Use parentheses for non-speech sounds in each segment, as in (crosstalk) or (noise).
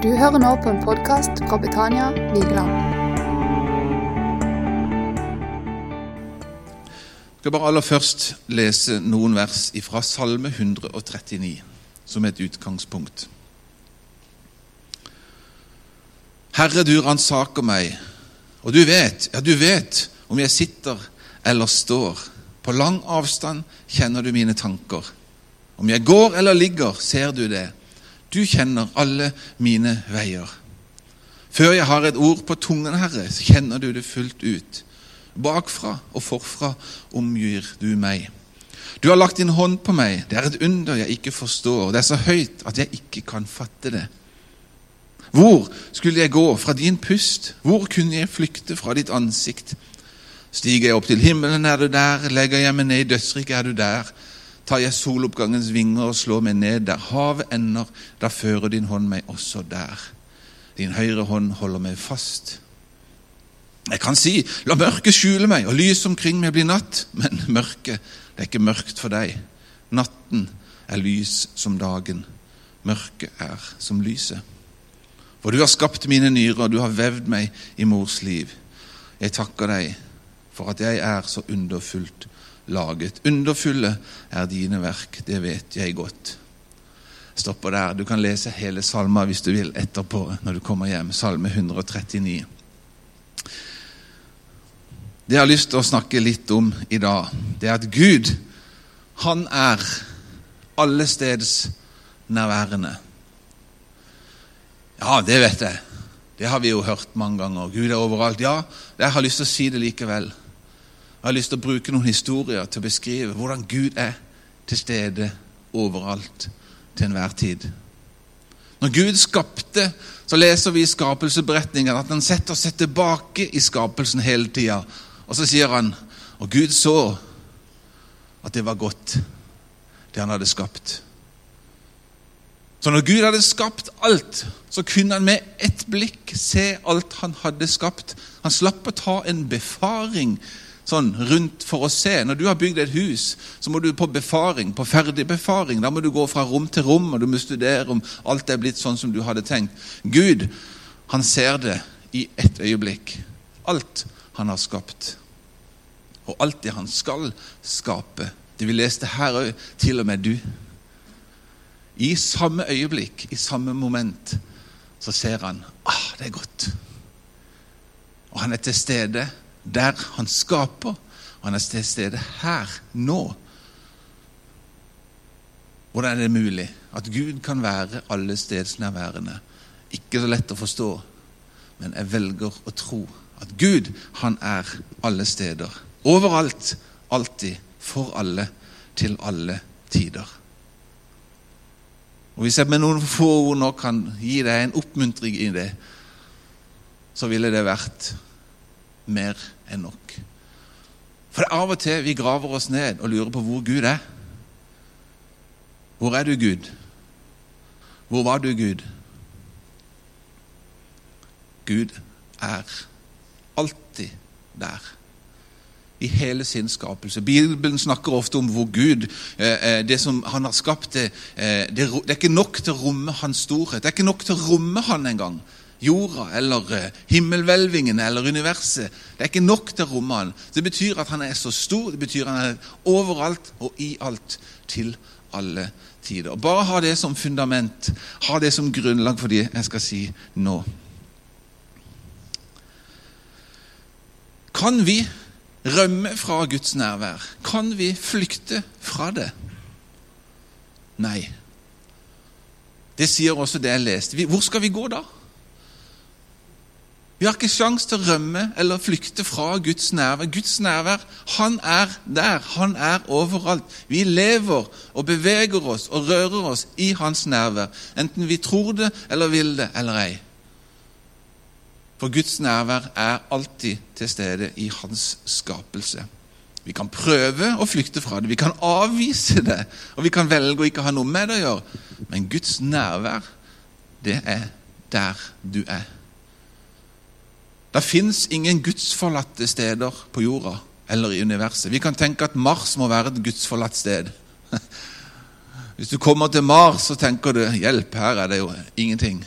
Du hører nå på en podkast fra Betania Vigeland. Jeg skal bare aller først lese noen vers fra Salme 139 som et utgangspunkt. Herre, du ransaker meg, og du vet, ja, du vet om jeg sitter eller står. På lang avstand kjenner du mine tanker. Om jeg går eller ligger, ser du det. Du kjenner alle mine veier. Før jeg har et ord på tungen, Herre, så kjenner du det fullt ut. Bakfra og forfra omgir du meg. Du har lagt din hånd på meg. Det er et under jeg ikke forstår. Det er så høyt at jeg ikke kan fatte det. Hvor skulle jeg gå fra din pust? Hvor kunne jeg flykte fra ditt ansikt? Stiger jeg opp til himmelen, er du der. Legger jeg meg ned i dødsriket, er du der tar jeg soloppgangens vinger og slår meg ned der havet ender, da fører din hånd meg også der. Din høyre hånd holder meg fast. Jeg kan si, la mørket skjule meg, og lyset omkring meg blir natt. Men mørket, det er ikke mørkt for deg. Natten er lys som dagen. Mørket er som lyset. For du har skapt mine nyrer, og du har vevd meg i mors liv. Jeg takker deg for at jeg er så underfullt laget. Underfulle er dine verk, det vet jeg godt. Stopper der. Du kan lese hele salma hvis du vil etterpå når du kommer hjem. Salme 139. Det jeg har lyst til å snakke litt om i dag, det er at Gud, han er allestedsnærværende. Ja, det vet jeg. Det har vi jo hørt mange ganger. Gud er overalt. Ja, jeg har lyst til å si det likevel. Jeg har lyst til å bruke noen historier til å beskrive hvordan Gud er til stede overalt til enhver tid. Når Gud skapte, så leser vi i skapelsesberetningen at han setter seg tilbake i skapelsen hele tida. Og så sier han Og Gud så at det var godt, det han hadde skapt. Så når Gud hadde skapt alt, så kunne han med ett blikk se alt han hadde skapt. Han slapp å ta en befaring sånn rundt for å se. Når du har bygd et hus, så må du på befaring, på ferdig befaring. Da må du gå fra rom til rom, og du må studere om alt er blitt sånn som du hadde tenkt. Gud, han ser det i ett øyeblikk. Alt han har skapt. Og alt det han skal skape. Det vi leste her òg, til og med du. I samme øyeblikk, i samme moment, så ser han ah, det er godt. Og han er til stede der han skaper, han er til stede her, nå. Hvordan er det mulig at Gud kan være alle stedsnærværende? Ikke så lett å forstå, men jeg velger å tro at Gud, han er alle steder. Overalt, alltid, for alle, til alle tider. Og Hvis jeg med noen få ord nå kan gi deg en oppmuntring i det, så ville det vært mer enn nok. For det er av og til vi graver oss ned og lurer på hvor Gud er. Hvor er du, Gud? Hvor var du, Gud? Gud er alltid der. I hele sin skapelse. Bibelen snakker ofte om hvor Gud, eh, eh, det som han har skapt, det, eh, det er ikke nok til å romme hans storhet. Det er ikke nok til å romme han engang jorda eller eh, himmelhvelvingen eller universet. Det er ikke nok til å romme han. Det betyr at han er så stor, det betyr at han er overalt og i alt til alle tider. Bare ha det som fundament, ha det som grunnlag for det jeg skal si nå. Kan vi rømme fra Guds nærvær? Kan vi flykte fra det? Nei. Det sier også det jeg leste. Hvor skal vi gå da? Vi har ikke sjanse til å rømme eller flykte fra Guds nærvær. Guds nærvær, han er der. Han er overalt. Vi lever og beveger oss og rører oss i hans nærvær, enten vi tror det eller vil det eller ei. For Guds nærvær er alltid til stede i hans skapelse. Vi kan prøve å flykte fra det, vi kan avvise det, og vi kan velge å ikke ha noe med det å gjøre. Men Guds nærvær, det er der du er. Det fins ingen gudsforlatte steder på jorda eller i universet. Vi kan tenke at Mars må være et gudsforlatt sted. (laughs) Hvis du kommer til Mars, så tenker du 'hjelp, her er det jo ingenting'.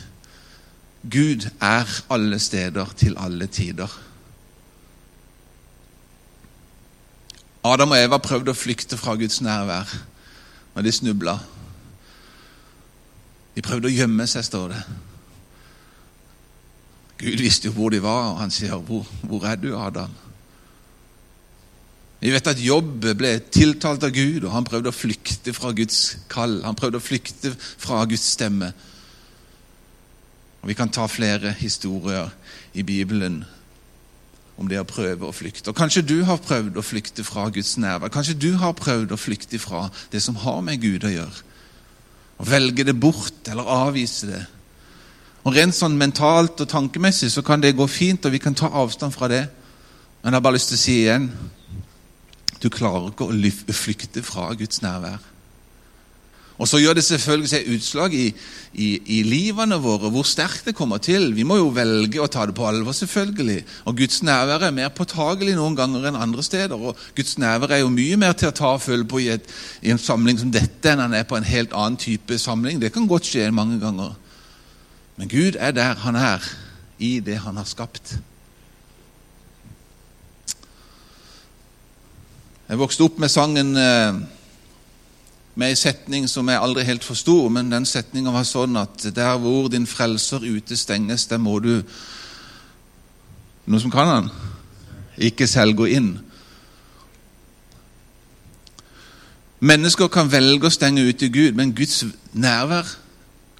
Gud er alle steder til alle tider. Adam og Eva prøvde å flykte fra Guds nærvær, men de snubla. De prøvde å gjemme seg, står det. Gud visste jo hvor de var, og han sier, hvor, hvor er du, Adam?' Vi vet at Jobb ble tiltalt av Gud, og han prøvde å flykte fra Guds kall. Han prøvde å flykte fra Guds stemme. Og Vi kan ta flere historier i Bibelen om det å prøve å flykte. Og Kanskje du har prøvd å flykte fra Guds nærvær. Kanskje du har prøvd å flykte fra det som har med Gud å gjøre. Å velge det bort eller avvise det. Og Rent sånn mentalt og tankemessig så kan det gå fint, og vi kan ta avstand fra det. Men jeg har bare lyst til å si igjen du klarer ikke å flykte fra Guds nærvær. Og så gjør det selvfølgelig seg utslag i, i, i, livene våre, hvor sterkt det kommer til. Vi må jo velge å ta det på alvor, selvfølgelig. Og Guds nærvær er mer påtagelig noen ganger enn andre steder. Og Guds nærvær er jo mye mer til å ta og følge på i, et, i, en samling som dette enn han er på en helt annen type samling. Det kan godt skje mange ganger. Men Gud er der han er, i det han har skapt. Jeg vokste opp med sangen eh, med ei setning som jeg aldri helt forsto, men den setninga var sånn at der hvor din frelser utestenges, der må du Noe som kan han? Ikke selv gå inn. Mennesker kan velge å stenge ute Gud, men Guds nærvær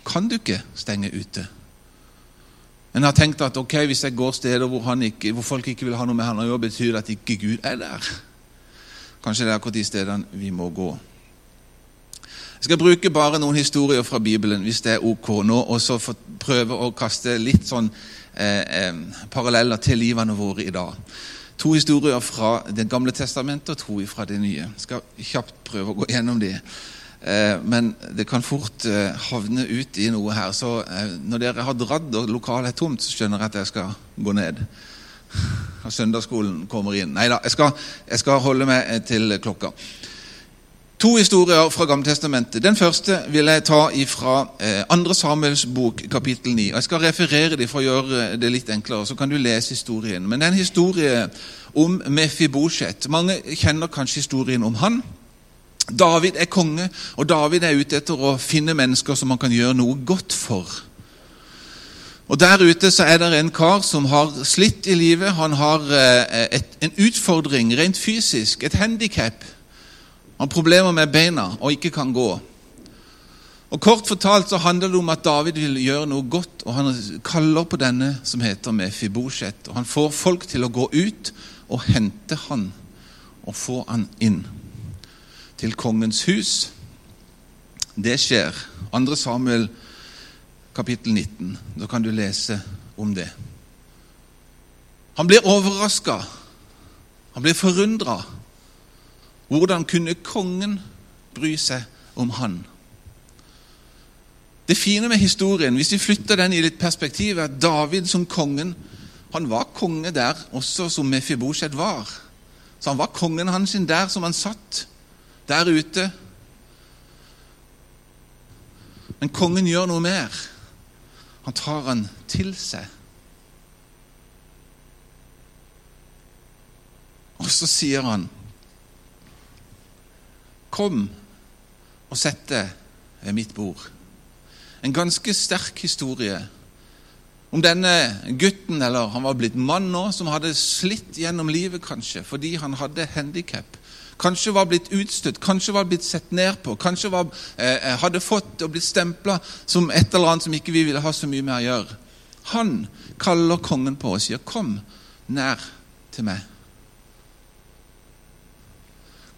kan du ikke stenge ute. En har tenkt at ok, hvis jeg går steder hvor, ikke, hvor folk ikke vil ha noe med han å gjøre, betyr det at ikke Gud er der. Kanskje det er akkurat de stedene vi må gå. Jeg skal bruke bare noen historier fra Bibelen, hvis det er ok nå, og så prøve å kaste litt sånn eh, eh, paralleller til livene våre i dag. To historier fra Det gamle testamentet og to fra Det nye. Jeg skal kjapt prøve å gå gjennom de. Eh, men det kan fort eh, havne ut i noe her. Så eh, når dere har dratt og lokalet er tomt, så skjønner jeg at jeg skal gå ned og søndagsskolen kommer inn. Nei da, jeg, jeg, skal holde meg til klokka. To historier fra Gammeltestamentet. Den første vil jeg ta fra Andre 2. Samuels bok, kapittel 9. Jeg skal referere dem for å gjøre det litt enklere, så kan du lese historien. Men det er en historie om Mefibosjet. Mange kjenner kanskje historien om han. David er konge, og David er ute etter å finne mennesker som han kan gjøre noe godt for. Og Der ute så er det en kar som har slitt i livet. Han har eh, et, en utfordring rent fysisk, et handikap. Han har problemer med beina og ikke kan gå. Og Kort fortalt så handler det om at David vil gjøre noe godt, og han kaller på denne som heter Mefibosjet. Og Han får folk til å gå ut og hente han og få han inn til kongens hus. Det skjer. 2. Samuel kapittel 19. Da kan du lese om det. Han blir overraska. Han blir forundra. Hvordan kunne kongen bry seg om han? Det fine med historien, hvis vi flytter den i litt perspektiv, er at David som kongen han var konge der også som Mefibosjet var. Så han var kongen hans der som han satt, der ute. Men kongen gjør noe mer. Han tar han til seg. Og så sier han, 'Kom og sett deg ved mitt bord'. En ganske sterk historie om denne gutten, eller han var blitt mann nå, som hadde slitt gjennom livet, kanskje, fordi han hadde handikap. Kanskje var blitt utstøtt, kanskje var blitt sett ned på, kanskje var, eh, eh hadde fått og blitt stempla som et eller annet som ikke vi ville ha så mye med å gjøre. Han kaller kongen på og sier, 'Kom nær til meg'.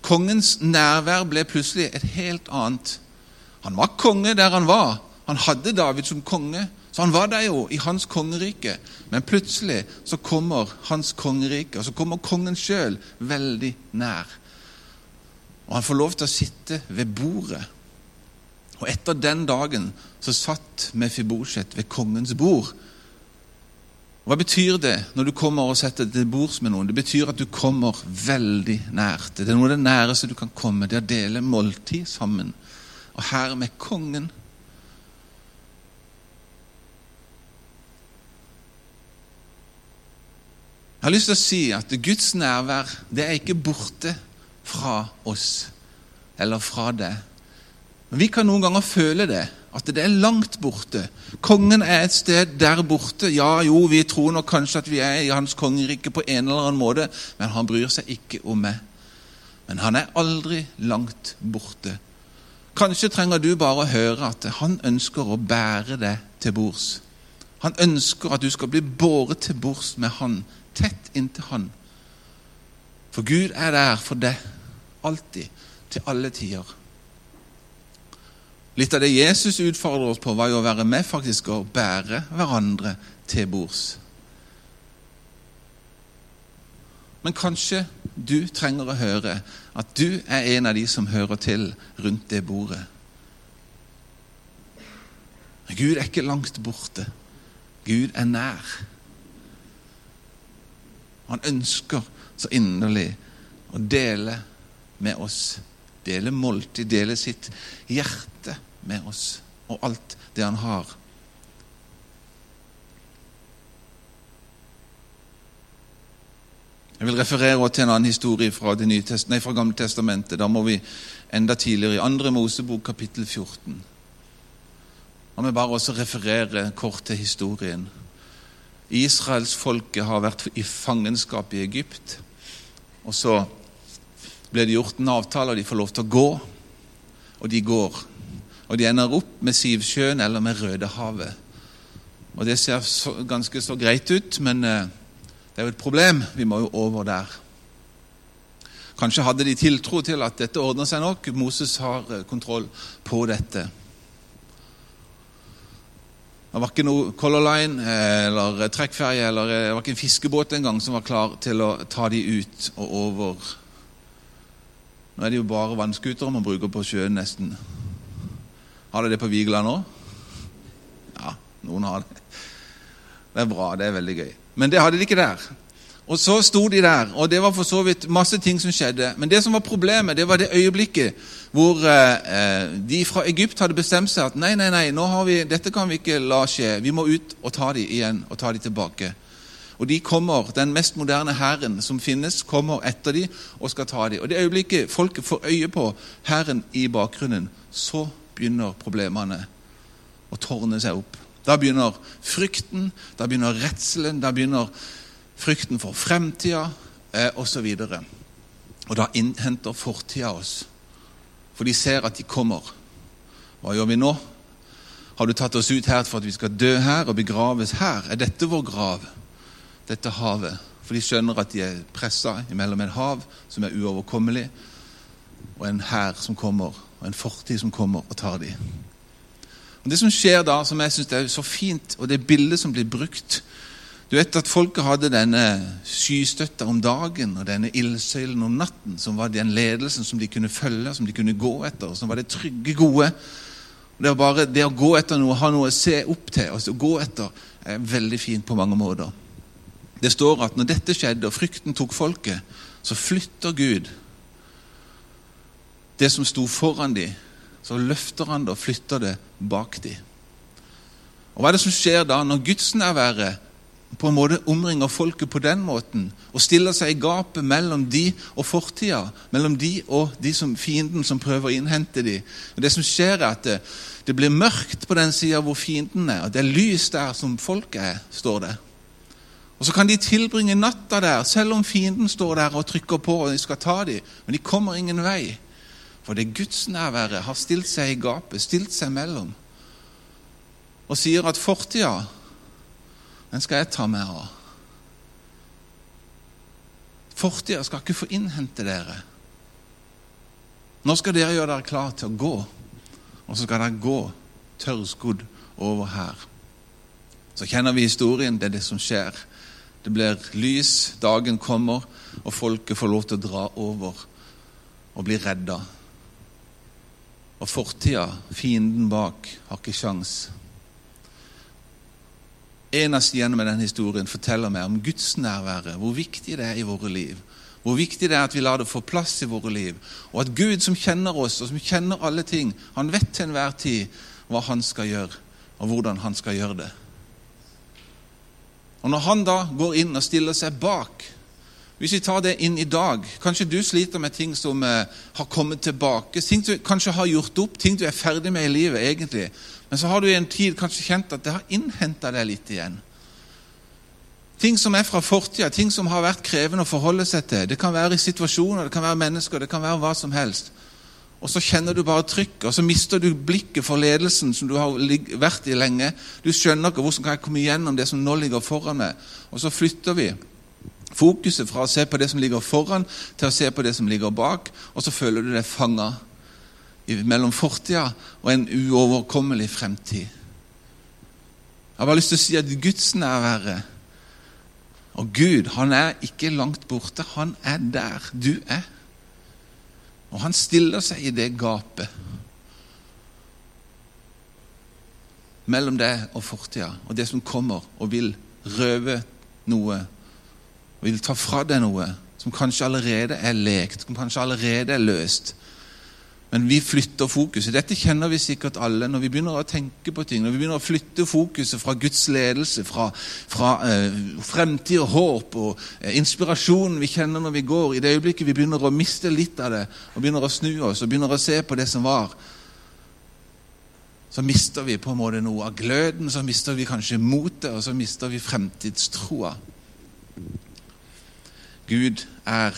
Kongens nærvær ble plutselig et helt annet. Han var konge der han var. Han hadde David som konge, så han var der jo i hans kongerike. Men plutselig så kommer hans kongerike, og så kommer kongen sjøl veldig nær og han får lov til å sitte ved bordet. Og etter den dagen så satt Mefibosjet ved kongens bord. Hva betyr det når du kommer og setter deg til bords med noen? Det betyr at du kommer veldig nært. Det er noe av det næreste du kan komme, det er å dele måltid sammen. Og her med kongen. Jeg har lyst til å si at Guds nærvær det er ikke borte fra oss eller fra deg. Men vi kan noen ganger føle det, at det er langt borte. Kongen er et sted der borte. Ja, jo, vi tror nok kanskje at vi er i hans kongerike på en eller annen måte, men han bryr seg ikke om meg. Men han er aldri langt borte. Kanskje trenger du bare å høre at han ønsker å bære deg til bords. Han ønsker at du skal bli båret til bords med han, tett inntil han. For Gud er der for deg, alltid, til alle tider. Litt av det Jesus utfordrer oss på, var jo å være med faktisk og bære hverandre til bords. Men kanskje du trenger å høre at du er en av de som hører til rundt det bordet. Gud er ikke langt borte. Gud er nær. Han ønsker så inderlig å dele med oss. Dele måltid, dele sitt hjerte med oss og alt det han har. Jeg vil referere til en annen historie fra, det nye test, nei, fra Gamle testamentet. Da må vi enda tidligere, i andre Mosebok, kapittel 14. La meg bare også referere kort til historien. Israelsfolket har vært i fangenskap i Egypt. Og så ble det gjort en avtale, og de får lov til å gå. Og de går. Og de ender opp med Sivsjøen eller med Rødehavet. Og det ser så, ganske så greit ut, men eh, det er jo et problem. Vi må jo over der. Kanskje hadde de tiltro til at dette ordner seg nok. Moses har eh, kontroll på dette. Det var ikke noe Color Line eh, eller trekkferje eller det var ikke en fiskebåt engang som var klar til å ta de ut og over. Nå er det jo bare vannskutere man bruker på sjøen, nesten. Har dere det på Vigeland nå? Ja, noen har det. Det er bra. Det er veldig gøy. Men det hadde de ikke der. Og så sto de der, og det var for så vidt masse ting som skjedde. Men det som var problemet, det var det øyeblikket hvor eh, de fra Egypt hadde bestemt seg at nei, nei, nei, vi, dette kan vi ikke la skje. Vi må ut og ta dem igjen og ta dem tilbake. Og de kommer, Den mest moderne hæren som finnes, kommer etter dem og skal ta dem. Og det øyeblikket folket får øye på hæren i bakgrunnen, så begynner problemene å tårne seg opp. Da begynner frykten, da begynner redselen, da begynner frykten for fremtida eh, osv. Og, og da innhenter fortida oss. For de ser at de kommer. Hva gjør vi nå? Har du tatt oss ut her for at vi skal dø her og begraves her? Er dette vår grav? Dette havet? For de skjønner at de er pressa mellom et hav som er uoverkommelig, og en hær som kommer, og en fortid som kommer og tar dem. Og Det som skjer da, som jeg syns er så fint, og det bildet som blir brukt Du vet at folket hadde denne skystøtta om dagen og denne ildsøylen om natten, som var den ledelsen som de kunne følge, som de kunne gå etter, som var det trygge, gode. Og det, bare, det å gå etter noe, ha noe å se opp til, å gå etter, er veldig fint på mange måter. Det står at når dette skjedde, og frykten tok folket, så flytter Gud det som sto foran dem, så løfter han det og flytter det bak dem. Og Hva er det som skjer da, når gudsnærværet på en måte omringer folket på den måten og stiller seg i gapet mellom de og fortida, mellom de og de som fienden som prøver å innhente dem? Og Det som skjer, er at det, det blir mørkt på den sida hvor fienden er, og det er lys der som folket er, står det. Og Så kan de tilbringe natta der, selv om fienden står der og trykker på og de skal ta dem. Men de kommer ingen vei. For det gudsnærværet har stilt seg i gapet, stilt seg mellom, og sier at fortida, den skal jeg ta meg av. Fortida skal ikke få innhente dere. Nå skal dere gjøre dere klar til å gå, og så skal dere gå tørrskodd over her. Så kjenner vi historien. Det er det som skjer. Det blir lys, dagen kommer, og folket får lov til å dra over og bli redda. Og fortida, fienden bak, har ikke sjans. En av denne historien forteller meg om Guds nærvære, hvor viktig det er i våre liv. Hvor viktig det er at vi lar det få plass i våre liv. Og at Gud, som kjenner oss, og som kjenner alle ting, han vet til enhver tid hva han skal gjøre, og hvordan han skal gjøre det. Og når han da går inn og stiller seg bak Hvis vi tar det inn i dag Kanskje du sliter med ting som eh, har kommet tilbake, ting du kanskje har gjort opp, ting du er ferdig med i livet egentlig. Men så har du i en tid kanskje kjent at det har innhenta deg litt igjen. Ting som er fra fortida, ting som har vært krevende å forholde seg til. Det kan være i situasjoner, det kan være mennesker, det kan være hva som helst. Og så kjenner du bare trykket, og så mister du blikket for ledelsen som du har vært i lenge. Du skjønner ikke hvordan kan jeg komme igjennom det som nå ligger foran meg. Og så flytter vi fokuset fra å se på det som ligger foran, til å se på det som ligger bak, og så føler du deg fanga mellom fortida og en uoverkommelig fremtid. Jeg har bare lyst til å si at Guds nærvære og Gud, han er ikke langt borte. Han er der du er. Og han stiller seg i det gapet mellom deg og fortida og det som kommer og vil røve noe, og vil ta fra deg noe som kanskje allerede er lekt, som kanskje allerede er løst. Men vi flytter fokuset. Dette kjenner vi sikkert alle. Når vi begynner å tenke på ting, når vi begynner å flytte fokuset fra Guds ledelse, fra, fra eh, fremtid og håp og eh, inspirasjonen vi kjenner når vi går I det øyeblikket vi begynner å miste litt av det, og begynner å snu oss og begynner å se på det som var, så mister vi på en måte noe av gløden, så mister vi kanskje motet, og så mister vi fremtidstroa. Gud er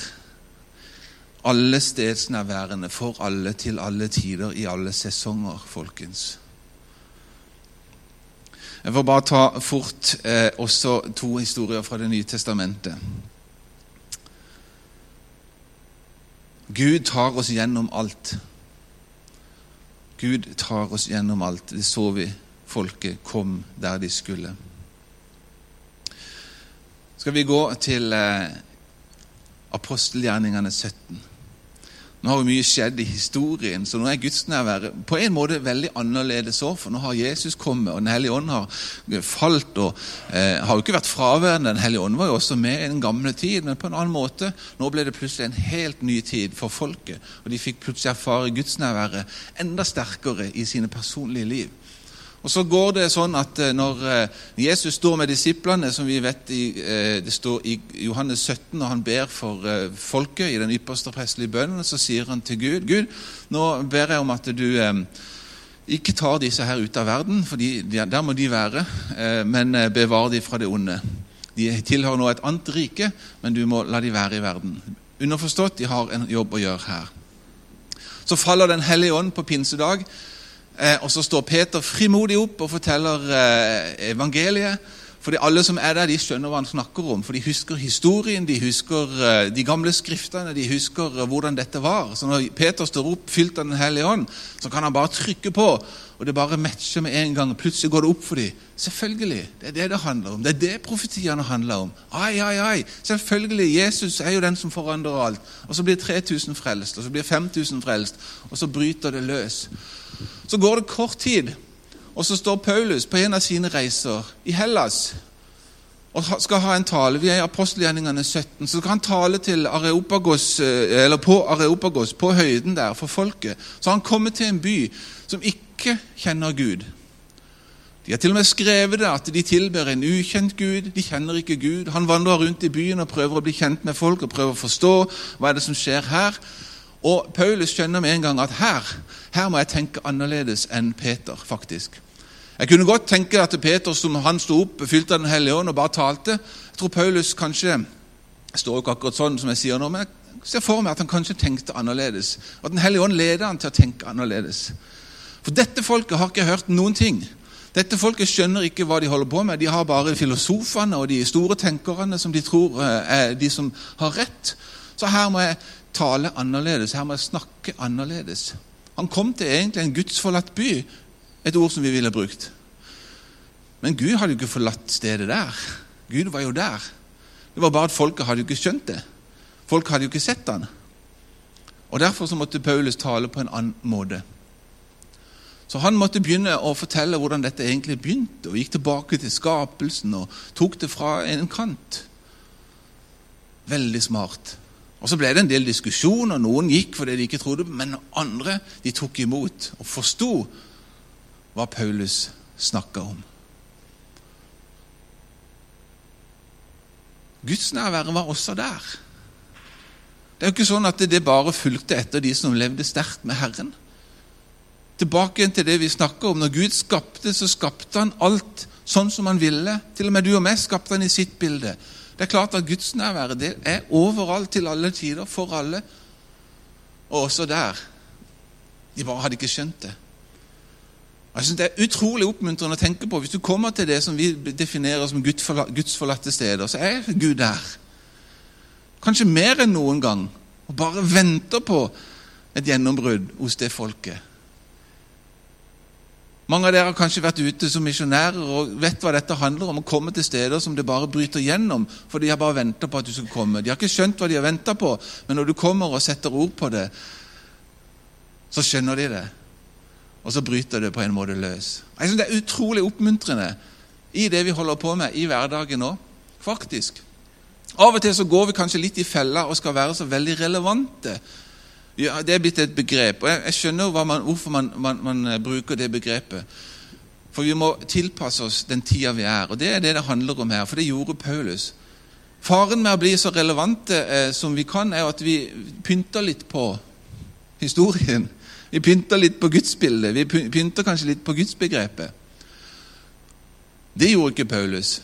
alle stedsnærværende for alle til alle tider i alle sesonger, folkens. Jeg får bare ta fort eh, også to historier fra Det nye testamentet. Gud tar oss gjennom alt. Gud tar oss gjennom alt. Det så vi folket kom der de skulle. Skal vi gå til eh, apostelgjerningene 17? Nå har jo mye skjedd i historien, så nå er gudsnærværet på en måte veldig annerledes òg. For nå har Jesus kommet, og Den hellige ånd har falt og eh, har jo ikke vært fraværende. Den hellige ånd var jo også med i den gamle tid, men på en annen måte. Nå ble det plutselig en helt ny tid for folket, og de fikk plutselig erfare gudsnærværet enda sterkere i sine personlige liv. Og Så går det sånn at eh, når eh, Jesus står med disiplene, som vi vet eh, det står i Johannes 17, og han ber for folket i den ypperste prestelige bønnen, så sier han til Gud Gud, nå ber jeg om at du ikke tar disse her ut av verden, for der må de være, men bevar de fra det onde. De tilhører nå et annet rike, men du må la de være i verden. Underforstått, de har en jobb å gjøre her. Så faller Den hellige ånd på pinsedag. Eh, og så står Peter frimodig opp og forteller eh, evangeliet. Fordi alle som er der, de skjønner hva han snakker om. For de husker historien, de husker eh, de gamle skriftene, de husker hvordan dette var. Så når Peter står opp fylt av Den hellige ånd, så kan han bare trykke på. Og det bare matcher med en gang. Plutselig går det opp for dem. Selvfølgelig. Det er det det handler om. Det er det profetiene handler om. Ai, ai, ai. Selvfølgelig. Jesus er jo den som forandrer alt. Og så blir 3000 frelst, og så blir 5000 frelst, og så bryter det løs. Så går det kort tid, og så står Paulus på en av sine reiser i Hellas og skal ha en tale. Vi er i apostelgjerningene 17. Så skal han tale Areopagos, eh, på Areopagos, på høyden der, for folket. Så han kommet til en by som ikke kjenner Gud. De har til og med skrevet det at de tilber en ukjent Gud. De kjenner ikke Gud. Han vandrer rundt i byen og prøver å bli kjent med folk og prøver å forstå hva er det som skjer her. Og Paulus skjønner med en gang at her, her må jeg tenke annerledes enn Peter. faktisk. Jeg kunne godt tenke at Peter som han sto opp, fylte av Den hellige ånd og bare talte. Jeg tror Paulus kanskje jeg står ikke akkurat sånn som jeg sier nå, men jeg ser for meg at han kanskje tenkte annerledes. At Den hellige ånd leder han til å tenke annerledes. For dette folket har ikke hørt noen ting. Dette folket skjønner ikke hva de holder på med. De har bare filosofene og de store tenkerne som de tror eh, er de som har rett. Så her må jeg tale annerledes, her må jeg snakke annerledes. Han kom til egentlig en gudsforlatt by, et ord som vi ville brukt. Men Gud hadde jo ikke forlatt stedet der. Gud var jo der. Det var bare at folket hadde jo ikke skjønt det. Folk hadde jo ikke sett han. Og Derfor så måtte Paulus tale på en annen måte. Så Han måtte begynne å fortelle hvordan dette egentlig begynte, og gikk tilbake til skapelsen og tok det fra en kant. Veldig smart. Og Så ble det en del diskusjon, og noen gikk fordi de ikke trodde, men andre de tok imot og forsto hva Paulus snakka om. Gudsnærværet var også der. Det er jo ikke sånn at det bare fulgte etter de som levde sterkt med Herren. Tilbake til det vi snakker om. Når Gud skapte, så skapte han alt sånn som han ville. Til og med du og meg skapte han i sitt bilde. Det er klart at gudsnærværet det er overalt til alle tider, for alle. Og også der. De bare hadde ikke skjønt det. Jeg synes Det er utrolig oppmuntrende å tenke på. Hvis du kommer til det som vi definerer som gudsforlatte steder, så er Gud der. Kanskje mer enn noen gang. Og bare venter på et gjennombrudd hos det folket. Mange av dere har kanskje vært ute som misjonærer og vet hva dette handler om. Å komme til steder som det bare bryter gjennom, for de har bare venta på at du skal komme. De har ikke skjønt hva de har venta på, men når du kommer og setter ord på det, så skjønner de det. Og så bryter det på en måte løs. Jeg synes Det er utrolig oppmuntrende i det vi holder på med i hverdagen nå. Faktisk. Av og til så går vi kanskje litt i fella og skal være så veldig relevante ja, Det er blitt et begrep. og Jeg, jeg skjønner man, hvorfor man, man, man, eh, bruker det begrepet. For vi må tilpasse oss den tida vi er. Og det er det det handler om her. For det gjorde Paulus. Faren med å bli så relevante eh, som vi kan, er at vi pynter litt på historien. Vi pynter litt på gudsbildet. Vi pynter kanskje litt på gudsbegrepet. Det gjorde ikke Paulus.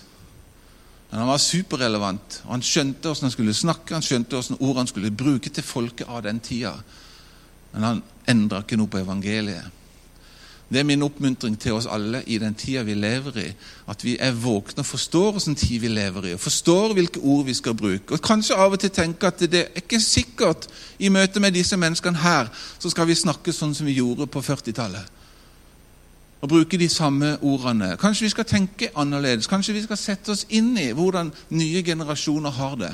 Men han var superrelevant. og Han skjønte hvordan han skulle snakke, han skjønte hvordan ord han skulle bruke til folket av den tida. Men han endra ikke noe på evangeliet. Det er min oppmuntring til oss alle i den tida vi lever i. At vi er våkne og forstår hvilken tid vi lever i, og forstår hvilke ord vi skal bruke. Og Kanskje av og til tenke at det er ikke sikkert i møte med disse menneskene her så skal vi snakke sånn som vi gjorde på 40-tallet og bruke de samme ordene. Kanskje vi skal tenke annerledes. Kanskje vi skal sette oss inn i hvordan nye generasjoner har det.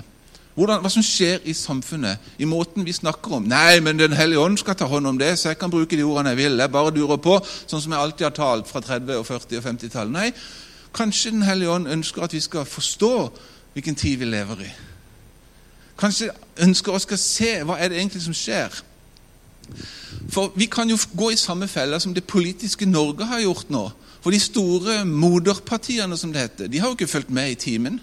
Hvordan, hva som skjer i samfunnet, i måten vi snakker om. 'Nei, men Den hellige ånd skal ta hånd om det, så jeg kan bruke de ordene jeg vil.' Jeg bare durer på, sånn som jeg alltid har talt fra 30-, og 40- og 50-tallet. Nei, kanskje Den hellige ånd ønsker at vi skal forstå hvilken tid vi lever i. Kanskje ønsker oss å se hva er det egentlig som skjer. For vi kan jo gå i samme felle som det politiske Norge har gjort nå. For de store moderpartiene, som det heter, de har jo ikke fulgt med i timen.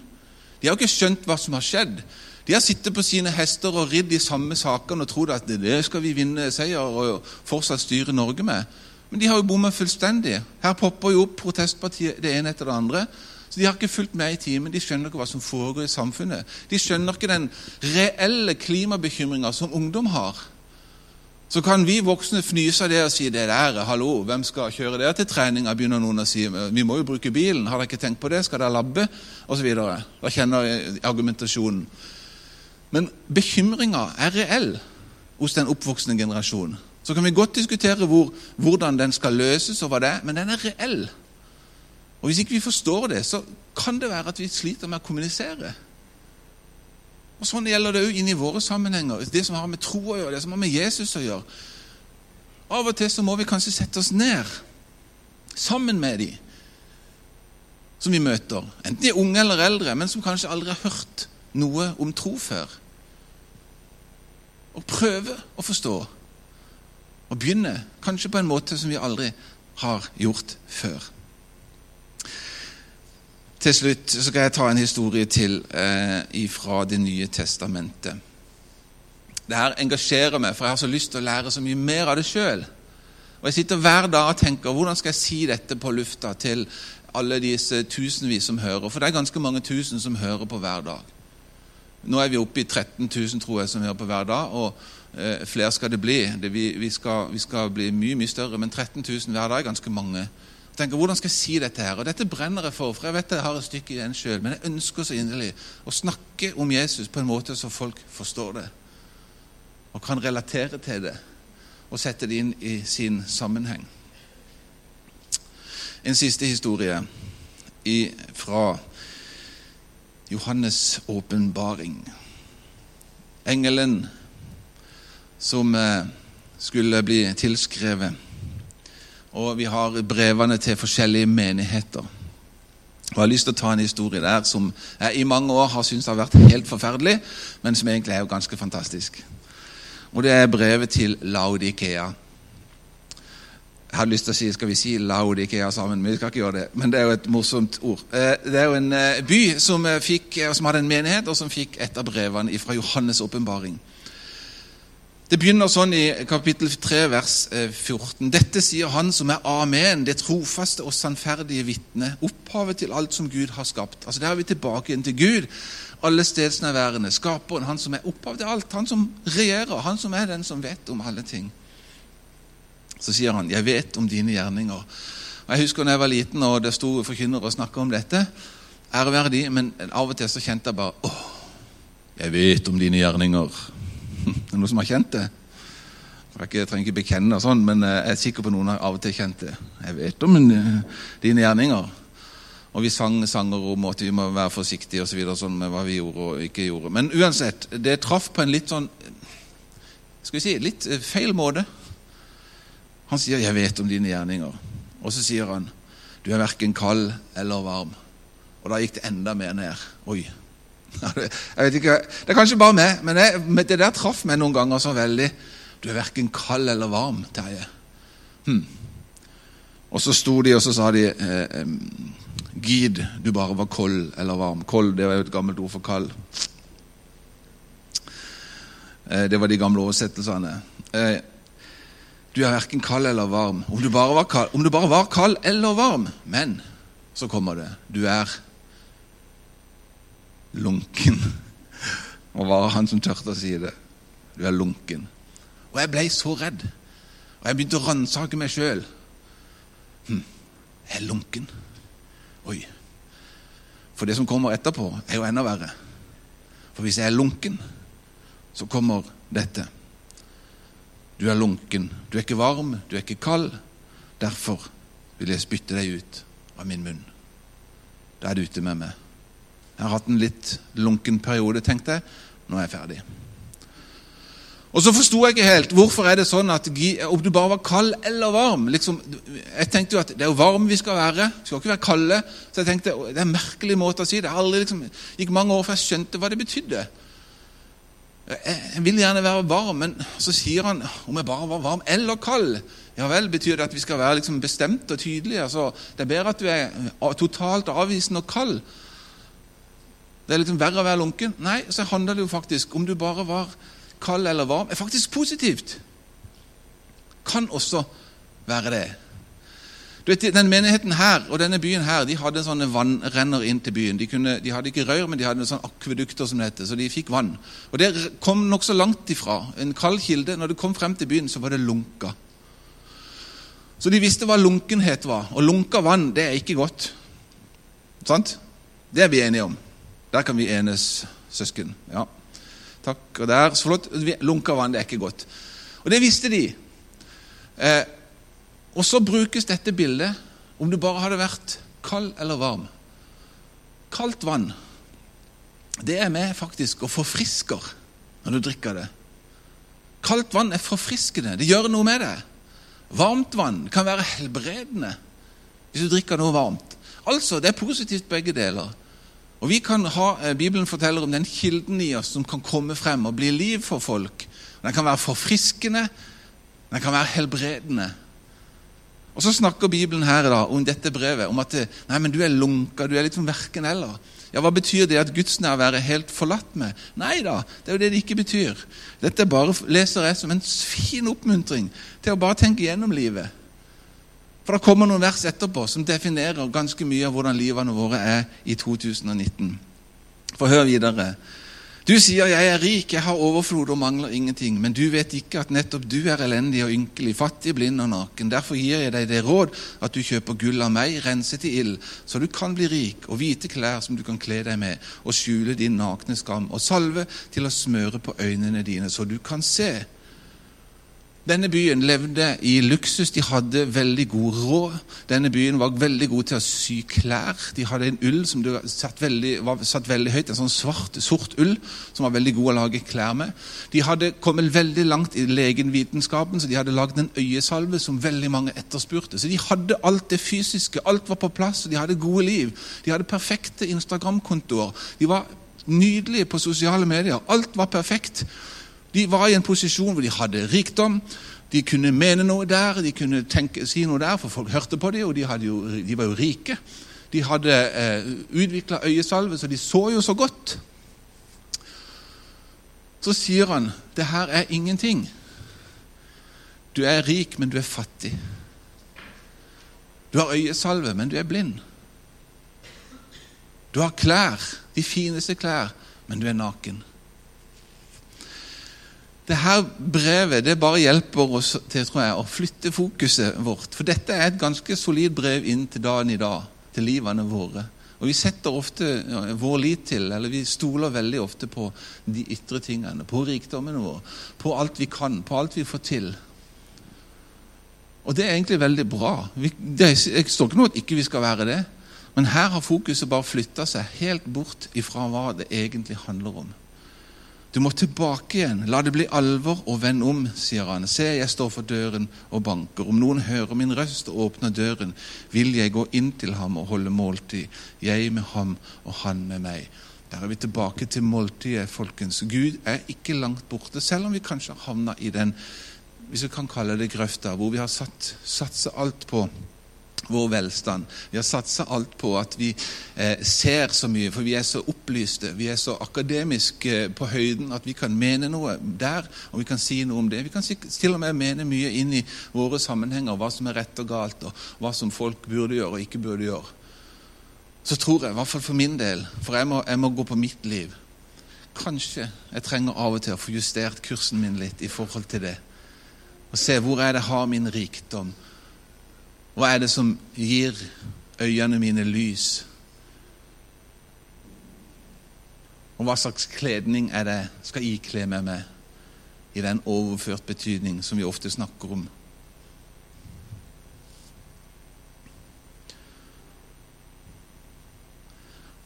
De har jo ikke skjønt hva som har skjedd. De har sittet på sine hester og ridd de samme sakene og trodd at det skal vi vinne seier og fortsatt styre Norge med. Men de har jo bomma fullstendig. Her popper jo opp protestpartiet det ene etter det andre. Så De har ikke fulgt med i timen, de skjønner ikke hva som foregår i samfunnet. De skjønner ikke den reelle klimabekymringa som ungdom har. Så kan vi voksne fnyse av det og si det der, hallo, hvem skal kjøre det til treninga? begynner noen å si. Vi må jo bruke bilen. Har dere ikke tenkt på det? Skal dere labbe? Videre. Da kjenner jeg argumentasjonen. Men bekymringa er reell hos den oppvoksende generasjonen. Så kan vi godt diskutere hvor, hvordan den skal løses, og hva det er, men den er reell. Og Hvis ikke vi forstår det, så kan det være at vi sliter med å kommunisere. Og Sånn gjelder det òg inn i våre sammenhenger. Det som har med tro å gjøre, det som har med Jesus å gjøre. Av og til så må vi kanskje sette oss ned sammen med de som vi møter. Enten de er unge eller eldre, men som kanskje aldri har hørt noe om tro før. Og prøve å forstå. Og begynne kanskje på en måte som vi aldri har gjort før. Til slutt skal jeg ta en historie til eh, fra Det nye testamentet. Dette engasjerer meg, for jeg har så lyst til å lære så mye mer av det sjøl. Og Jeg sitter hver dag og tenker hvordan skal jeg si dette på lufta til alle disse tusenvis som hører. For det er ganske mange tusen som hører på hver dag. Nå er vi oppe i 13 000 tror jeg, som hører på hver dag, og eh, flere skal det bli. Det, vi, vi, skal, vi, skal, bli mye mye større, men 13 000 hver dag er ganske mange tenker hvordan skal jeg si dette her? Og dette brenner jeg for, for jeg vet jeg har et stykke i den sjøl. Men jeg ønsker så inderlig å snakke om Jesus på en måte så folk forstår det. Og kan relatere til det og sette det inn i sin sammenheng. En siste historie fra Johannes' åpenbaring. Engelen som eh, skulle bli tilskrevet og vi har brevene til forskjellige menigheter. Og Jeg har lyst til å ta en historie der som jeg i mange år har syntes har vært helt forferdelig, men som egentlig er jo ganske fantastisk. Og Det er brevet til Laudikea. Jeg hadde lyst til å si skal vi si Laudikea sammen, men vi skal ikke gjøre det. Men det er jo et morsomt ord. Eh, det er jo en eh, by som, fikk, som hadde en menighet, og som fikk et av brevene fra Johannes' åpenbaring. Det begynner sånn i kapittel 3, vers 14. Dette sier Han som er Amen, det trofaste og sannferdige vitne, opphavet til alt som Gud har skapt. Altså Der er vi tilbake inn til Gud, alle stedsnærværende, skaperen, han som er opphav til alt, han som regjerer, han som er den som vet om alle ting. Så sier han, 'Jeg vet om dine gjerninger'. Og Jeg husker da jeg var liten og det sto forkynnere og snakka om dette. Ære være de, men av og til så kjente jeg bare 'Å, jeg vet om dine gjerninger'. (laughs) Det er noen som har kjent det? Jeg trenger ikke bekjenne, og sånn, men jeg er sikker på noen har av og til kjent det. Jeg vet om dine gjerninger. Og vi sang sanger om at vi må være forsiktige og så videre, sånn med hva vi gjorde og ikke gjorde. Men uansett, det traff på en litt sånn skal vi si, litt eh, feil måte. Han sier 'Jeg vet om dine gjerninger', og så sier han 'Du er verken kald eller varm'. Og da gikk det enda mer ned. Oi. Jeg vet ikke, Det er kanskje bare meg, men jeg, det der traff meg noen ganger så veldig. Du er verken kald eller varm, Terje. Hm. Og så sto de og så sa de eh, Gid du bare var kold eller varm. Kold det var jo et gammelt ord for kald. Eh, det var de gamle oversettelsene. Eh, du er verken kald eller varm. Om du, bare var kald, om du bare var kald eller varm. Men så kommer det. Du er lunken. Og var han som turte å si det. Du er lunken. Og jeg ble så redd. Og jeg begynte å ransake meg sjøl. Hm, jeg er lunken. Oi. For det som kommer etterpå, er jo enda verre. For hvis jeg er lunken, så kommer dette. Du er lunken. Du er ikke varm, du er ikke kald. Derfor vil jeg spytte deg ut av min munn. Da er du ute med meg. Jeg har hatt en litt lunken periode, tenkte jeg. Nå er jeg ferdig. Og så forsto jeg ikke helt hvorfor er det sånn at om du bare var kald eller varm liksom, Jeg tenkte jo at det er jo varm vi skal være, vi skal ikke være kalde. Så jeg tenkte det er en merkelig måte å si det. Det liksom, gikk mange år før jeg skjønte hva det betydde. Jeg vil gjerne være varm, men så sier han om jeg bare var varm eller kald. Ja vel, betyr det at vi skal være liksom bestemte og tydelige? Altså, det er bedre at du er totalt avvisende og kald. Det er liksom verre å være lunken. Nei, så handler det jo faktisk om du bare var kald eller varm, er faktisk positivt. Kan også være det. Du vet, den Menigheten her og denne byen her, de hadde sånne vannrenner inn til byen. De, kunne, de hadde ikke rør, men de hadde sånne akvedukter, som det heter, så de fikk vann. Og Det kom nokså langt ifra. En kald kilde. Når du kom frem til byen, så var det lunka. Så de visste hva lunkenhet var. Og lunka vann, det er ikke godt. Sant? Det er vi enige om. Der kan vi enes, søsken. Ja. Takk. Og der, så flott. Lunka vann, det er ikke godt. Og det visste de. Eh, og så brukes dette bildet om du bare hadde vært kald eller varm. Kaldt vann, det er med faktisk og forfrisker når du drikker det. Kaldt vann er forfriskende. Det gjør noe med det. Varmt vann kan være helbredende hvis du drikker noe varmt. Altså, det er positivt begge deler. Og vi kan ha, eh, Bibelen forteller om den kilden i oss som kan komme frem og bli liv for folk. Den kan være forfriskende, den kan være helbredende. Og Så snakker Bibelen her da, om dette brevet om at nei, men du er lunka, du er litt som verken eller. Ja, Hva betyr det at Guds nærvær er helt forlatt med? Nei da, det er jo det det ikke betyr. Dette bare leser jeg som en fin oppmuntring til å bare tenke gjennom livet. For det kommer noen vers etterpå som definerer ganske mye av hvordan livene våre er i 2019. For hør videre. Du sier 'jeg er rik, jeg har overflod og mangler ingenting', men du vet ikke at nettopp du er elendig og ynkelig, fattig, blind og naken. Derfor gir jeg deg det råd at du kjøper gull av meg, renset i ild, så du kan bli rik, og hvite klær som du kan kle deg med, og skjule din nakne skam, og salve til å smøre på øynene dine, så du kan se. Denne byen levde i luksus, de hadde veldig god råd. Denne byen var veldig god til å sy klær. De hadde en ull som satt veldig, var satt veldig høyt, en sånn svart, sort ull som var veldig god å lage klær med. De hadde kommet veldig langt i legenvitenskapen, så de hadde lagd en øyesalve som veldig mange etterspurte. Så de hadde alt det fysiske, alt var på plass, og de hadde gode liv. De hadde perfekte Instagram-kontoer. De var nydelige på sosiale medier. Alt var perfekt. De var i en posisjon hvor de hadde rikdom, De kunne mene noe der, de kunne tenke, si noe der, for folk hørte på dem, og de, jo, de var jo rike. De hadde eh, utvikla øyesalve, så de så jo så godt. Så sier han det her er ingenting. Du er rik, men du er fattig. Du har øyesalve, men du er blind. Du har klær, de fineste klær, men du er naken. Dette brevet det bare hjelper oss til tror jeg, å flytte fokuset vårt. For dette er et ganske solid brev inn til dagen i dag, til livene våre. Og Vi setter ofte vår lit til, eller vi stoler veldig ofte på de ytre tingene. På rikdommen vår, på alt vi kan, på alt vi får til. Og det er egentlig veldig bra. Vi, det, jeg står ikke noe at ikke vi skal være det. Men her har fokuset bare flytta seg helt bort ifra hva det egentlig handler om. Du må tilbake igjen. La det bli alvor og vend om, sier han. Se, jeg står for døren og banker. Om noen hører min røst og åpner døren, vil jeg gå inn til ham og holde måltid. Jeg med ham og han med meg. Der er vi tilbake til måltidet, folkens. Gud er ikke langt borte, selv om vi kanskje har havna i den hvis vi kan kalle det grøfta, hvor vi har satt, satset alt på vår velstand. Vi har satsa alt på at vi eh, ser så mye, for vi er så opplyste. Vi er så akademisk eh, på høyden at vi kan mene noe der, og vi kan si noe om det. Vi kan til og med mene mye inn i våre sammenhenger, hva som er rett og galt, og hva som folk burde gjøre og ikke burde gjøre. Så tror jeg, i hvert fall for min del, for jeg må, jeg må gå på mitt liv Kanskje jeg trenger av og til å få justert kursen min litt i forhold til det. Og se hvor er det jeg har min rikdom hva er det som gir øynene mine lys? Og hva slags kledning er det skal ikle meg med i den overført betydning som vi ofte snakker om?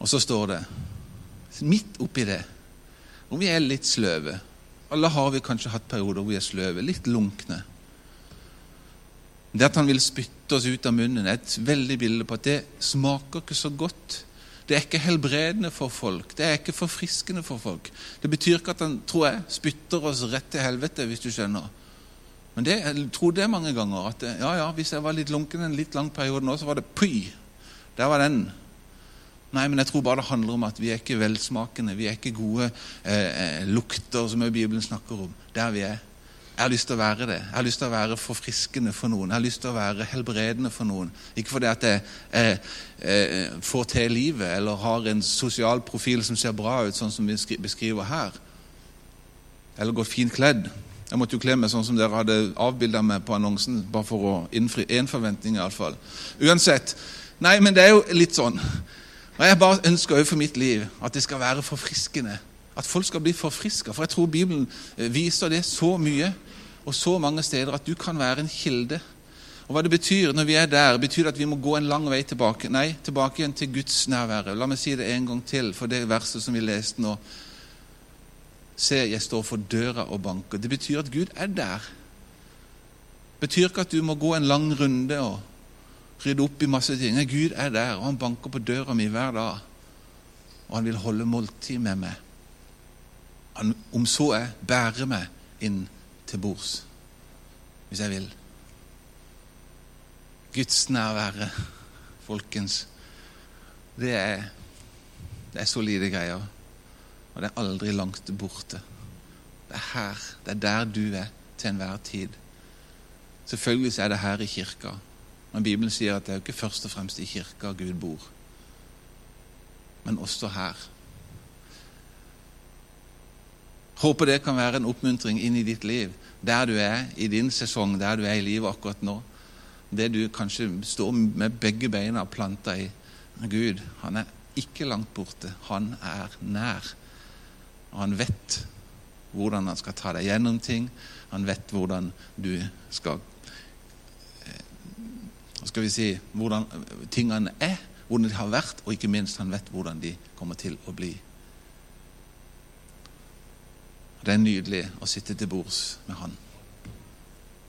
Og så står det, midt oppi det, om vi er litt sløve Alle har vi kanskje hatt perioder hvor vi er sløve, litt lunkne. Det at han vil spytte oss ut av munnen, er et veldig bilde på at det smaker ikke så godt. Det er ikke helbredende for folk. Det er ikke forfriskende for folk. Det betyr ikke at han tror jeg, spytter oss rett til helvete, hvis du skjønner. Men det, jeg tror det mange ganger. at ja, ja, Hvis jeg var litt lunken en litt lang periode nå, så var det py. Der var den. Nei, men jeg tror bare det handler om at vi er ikke velsmakende. Vi er ikke gode eh, eh lukter, som Bibelen snakker om. Der vi er. Jeg har lyst til å være det. Jeg har lyst til å være forfriskende for noen. Jeg har lyst til å være helbredende for noen. Ikke fordi at jeg, jeg, jeg får til livet eller har en sosial profil som ser bra ut, sånn som vi beskriver her. Eller går fint kledd. Jeg måtte jo kle meg sånn som dere hadde avbilda meg på annonsen, bare for å innfri én forventning, iallfall. Uansett. Nei, men det er jo litt sånn. Og Jeg bare ønsker jo for mitt liv at det skal være forfriskende. At folk skal bli forfriska. For jeg tror Bibelen eh, viser det så mye og så mange steder at du kan være en kilde. Og Hva det betyr når vi er der, betyr det at vi må gå en lang vei tilbake? Nei, tilbake igjen til Guds nærvære. La meg si det en gang til, for det verset som vi leste nå. Se, jeg står for døra og banker. Det betyr at Gud er der. Det betyr ikke at du må gå en lang runde og rydde opp i masse ting. Nei, Gud er der, og han banker på døra mi hver dag. Og han vil holde måltid med meg. Han, om så er, bærer meg inn til bords, hvis jeg vil. Guds nærvære, folkens, det er, det er solide greier. Og det er aldri langt borte. Det er her, det er der du er til enhver tid. Selvfølgelig er det her i kirka. Men Bibelen sier at det er jo ikke først og fremst i kirka Gud bor, men også her. Håper det kan være en oppmuntring inn i ditt liv, der du er i din sesong, der du er i livet akkurat nå. Det du kanskje står med begge beina planta i. Gud, han er ikke langt borte. Han er nær. Og han vet hvordan han skal ta deg gjennom ting. Han vet hvordan du skal eh, skal vi si Hvordan tingene er, hvordan de har vært, og ikke minst han vet hvordan de kommer til å bli. Det er nydelig å sitte til bords med Han.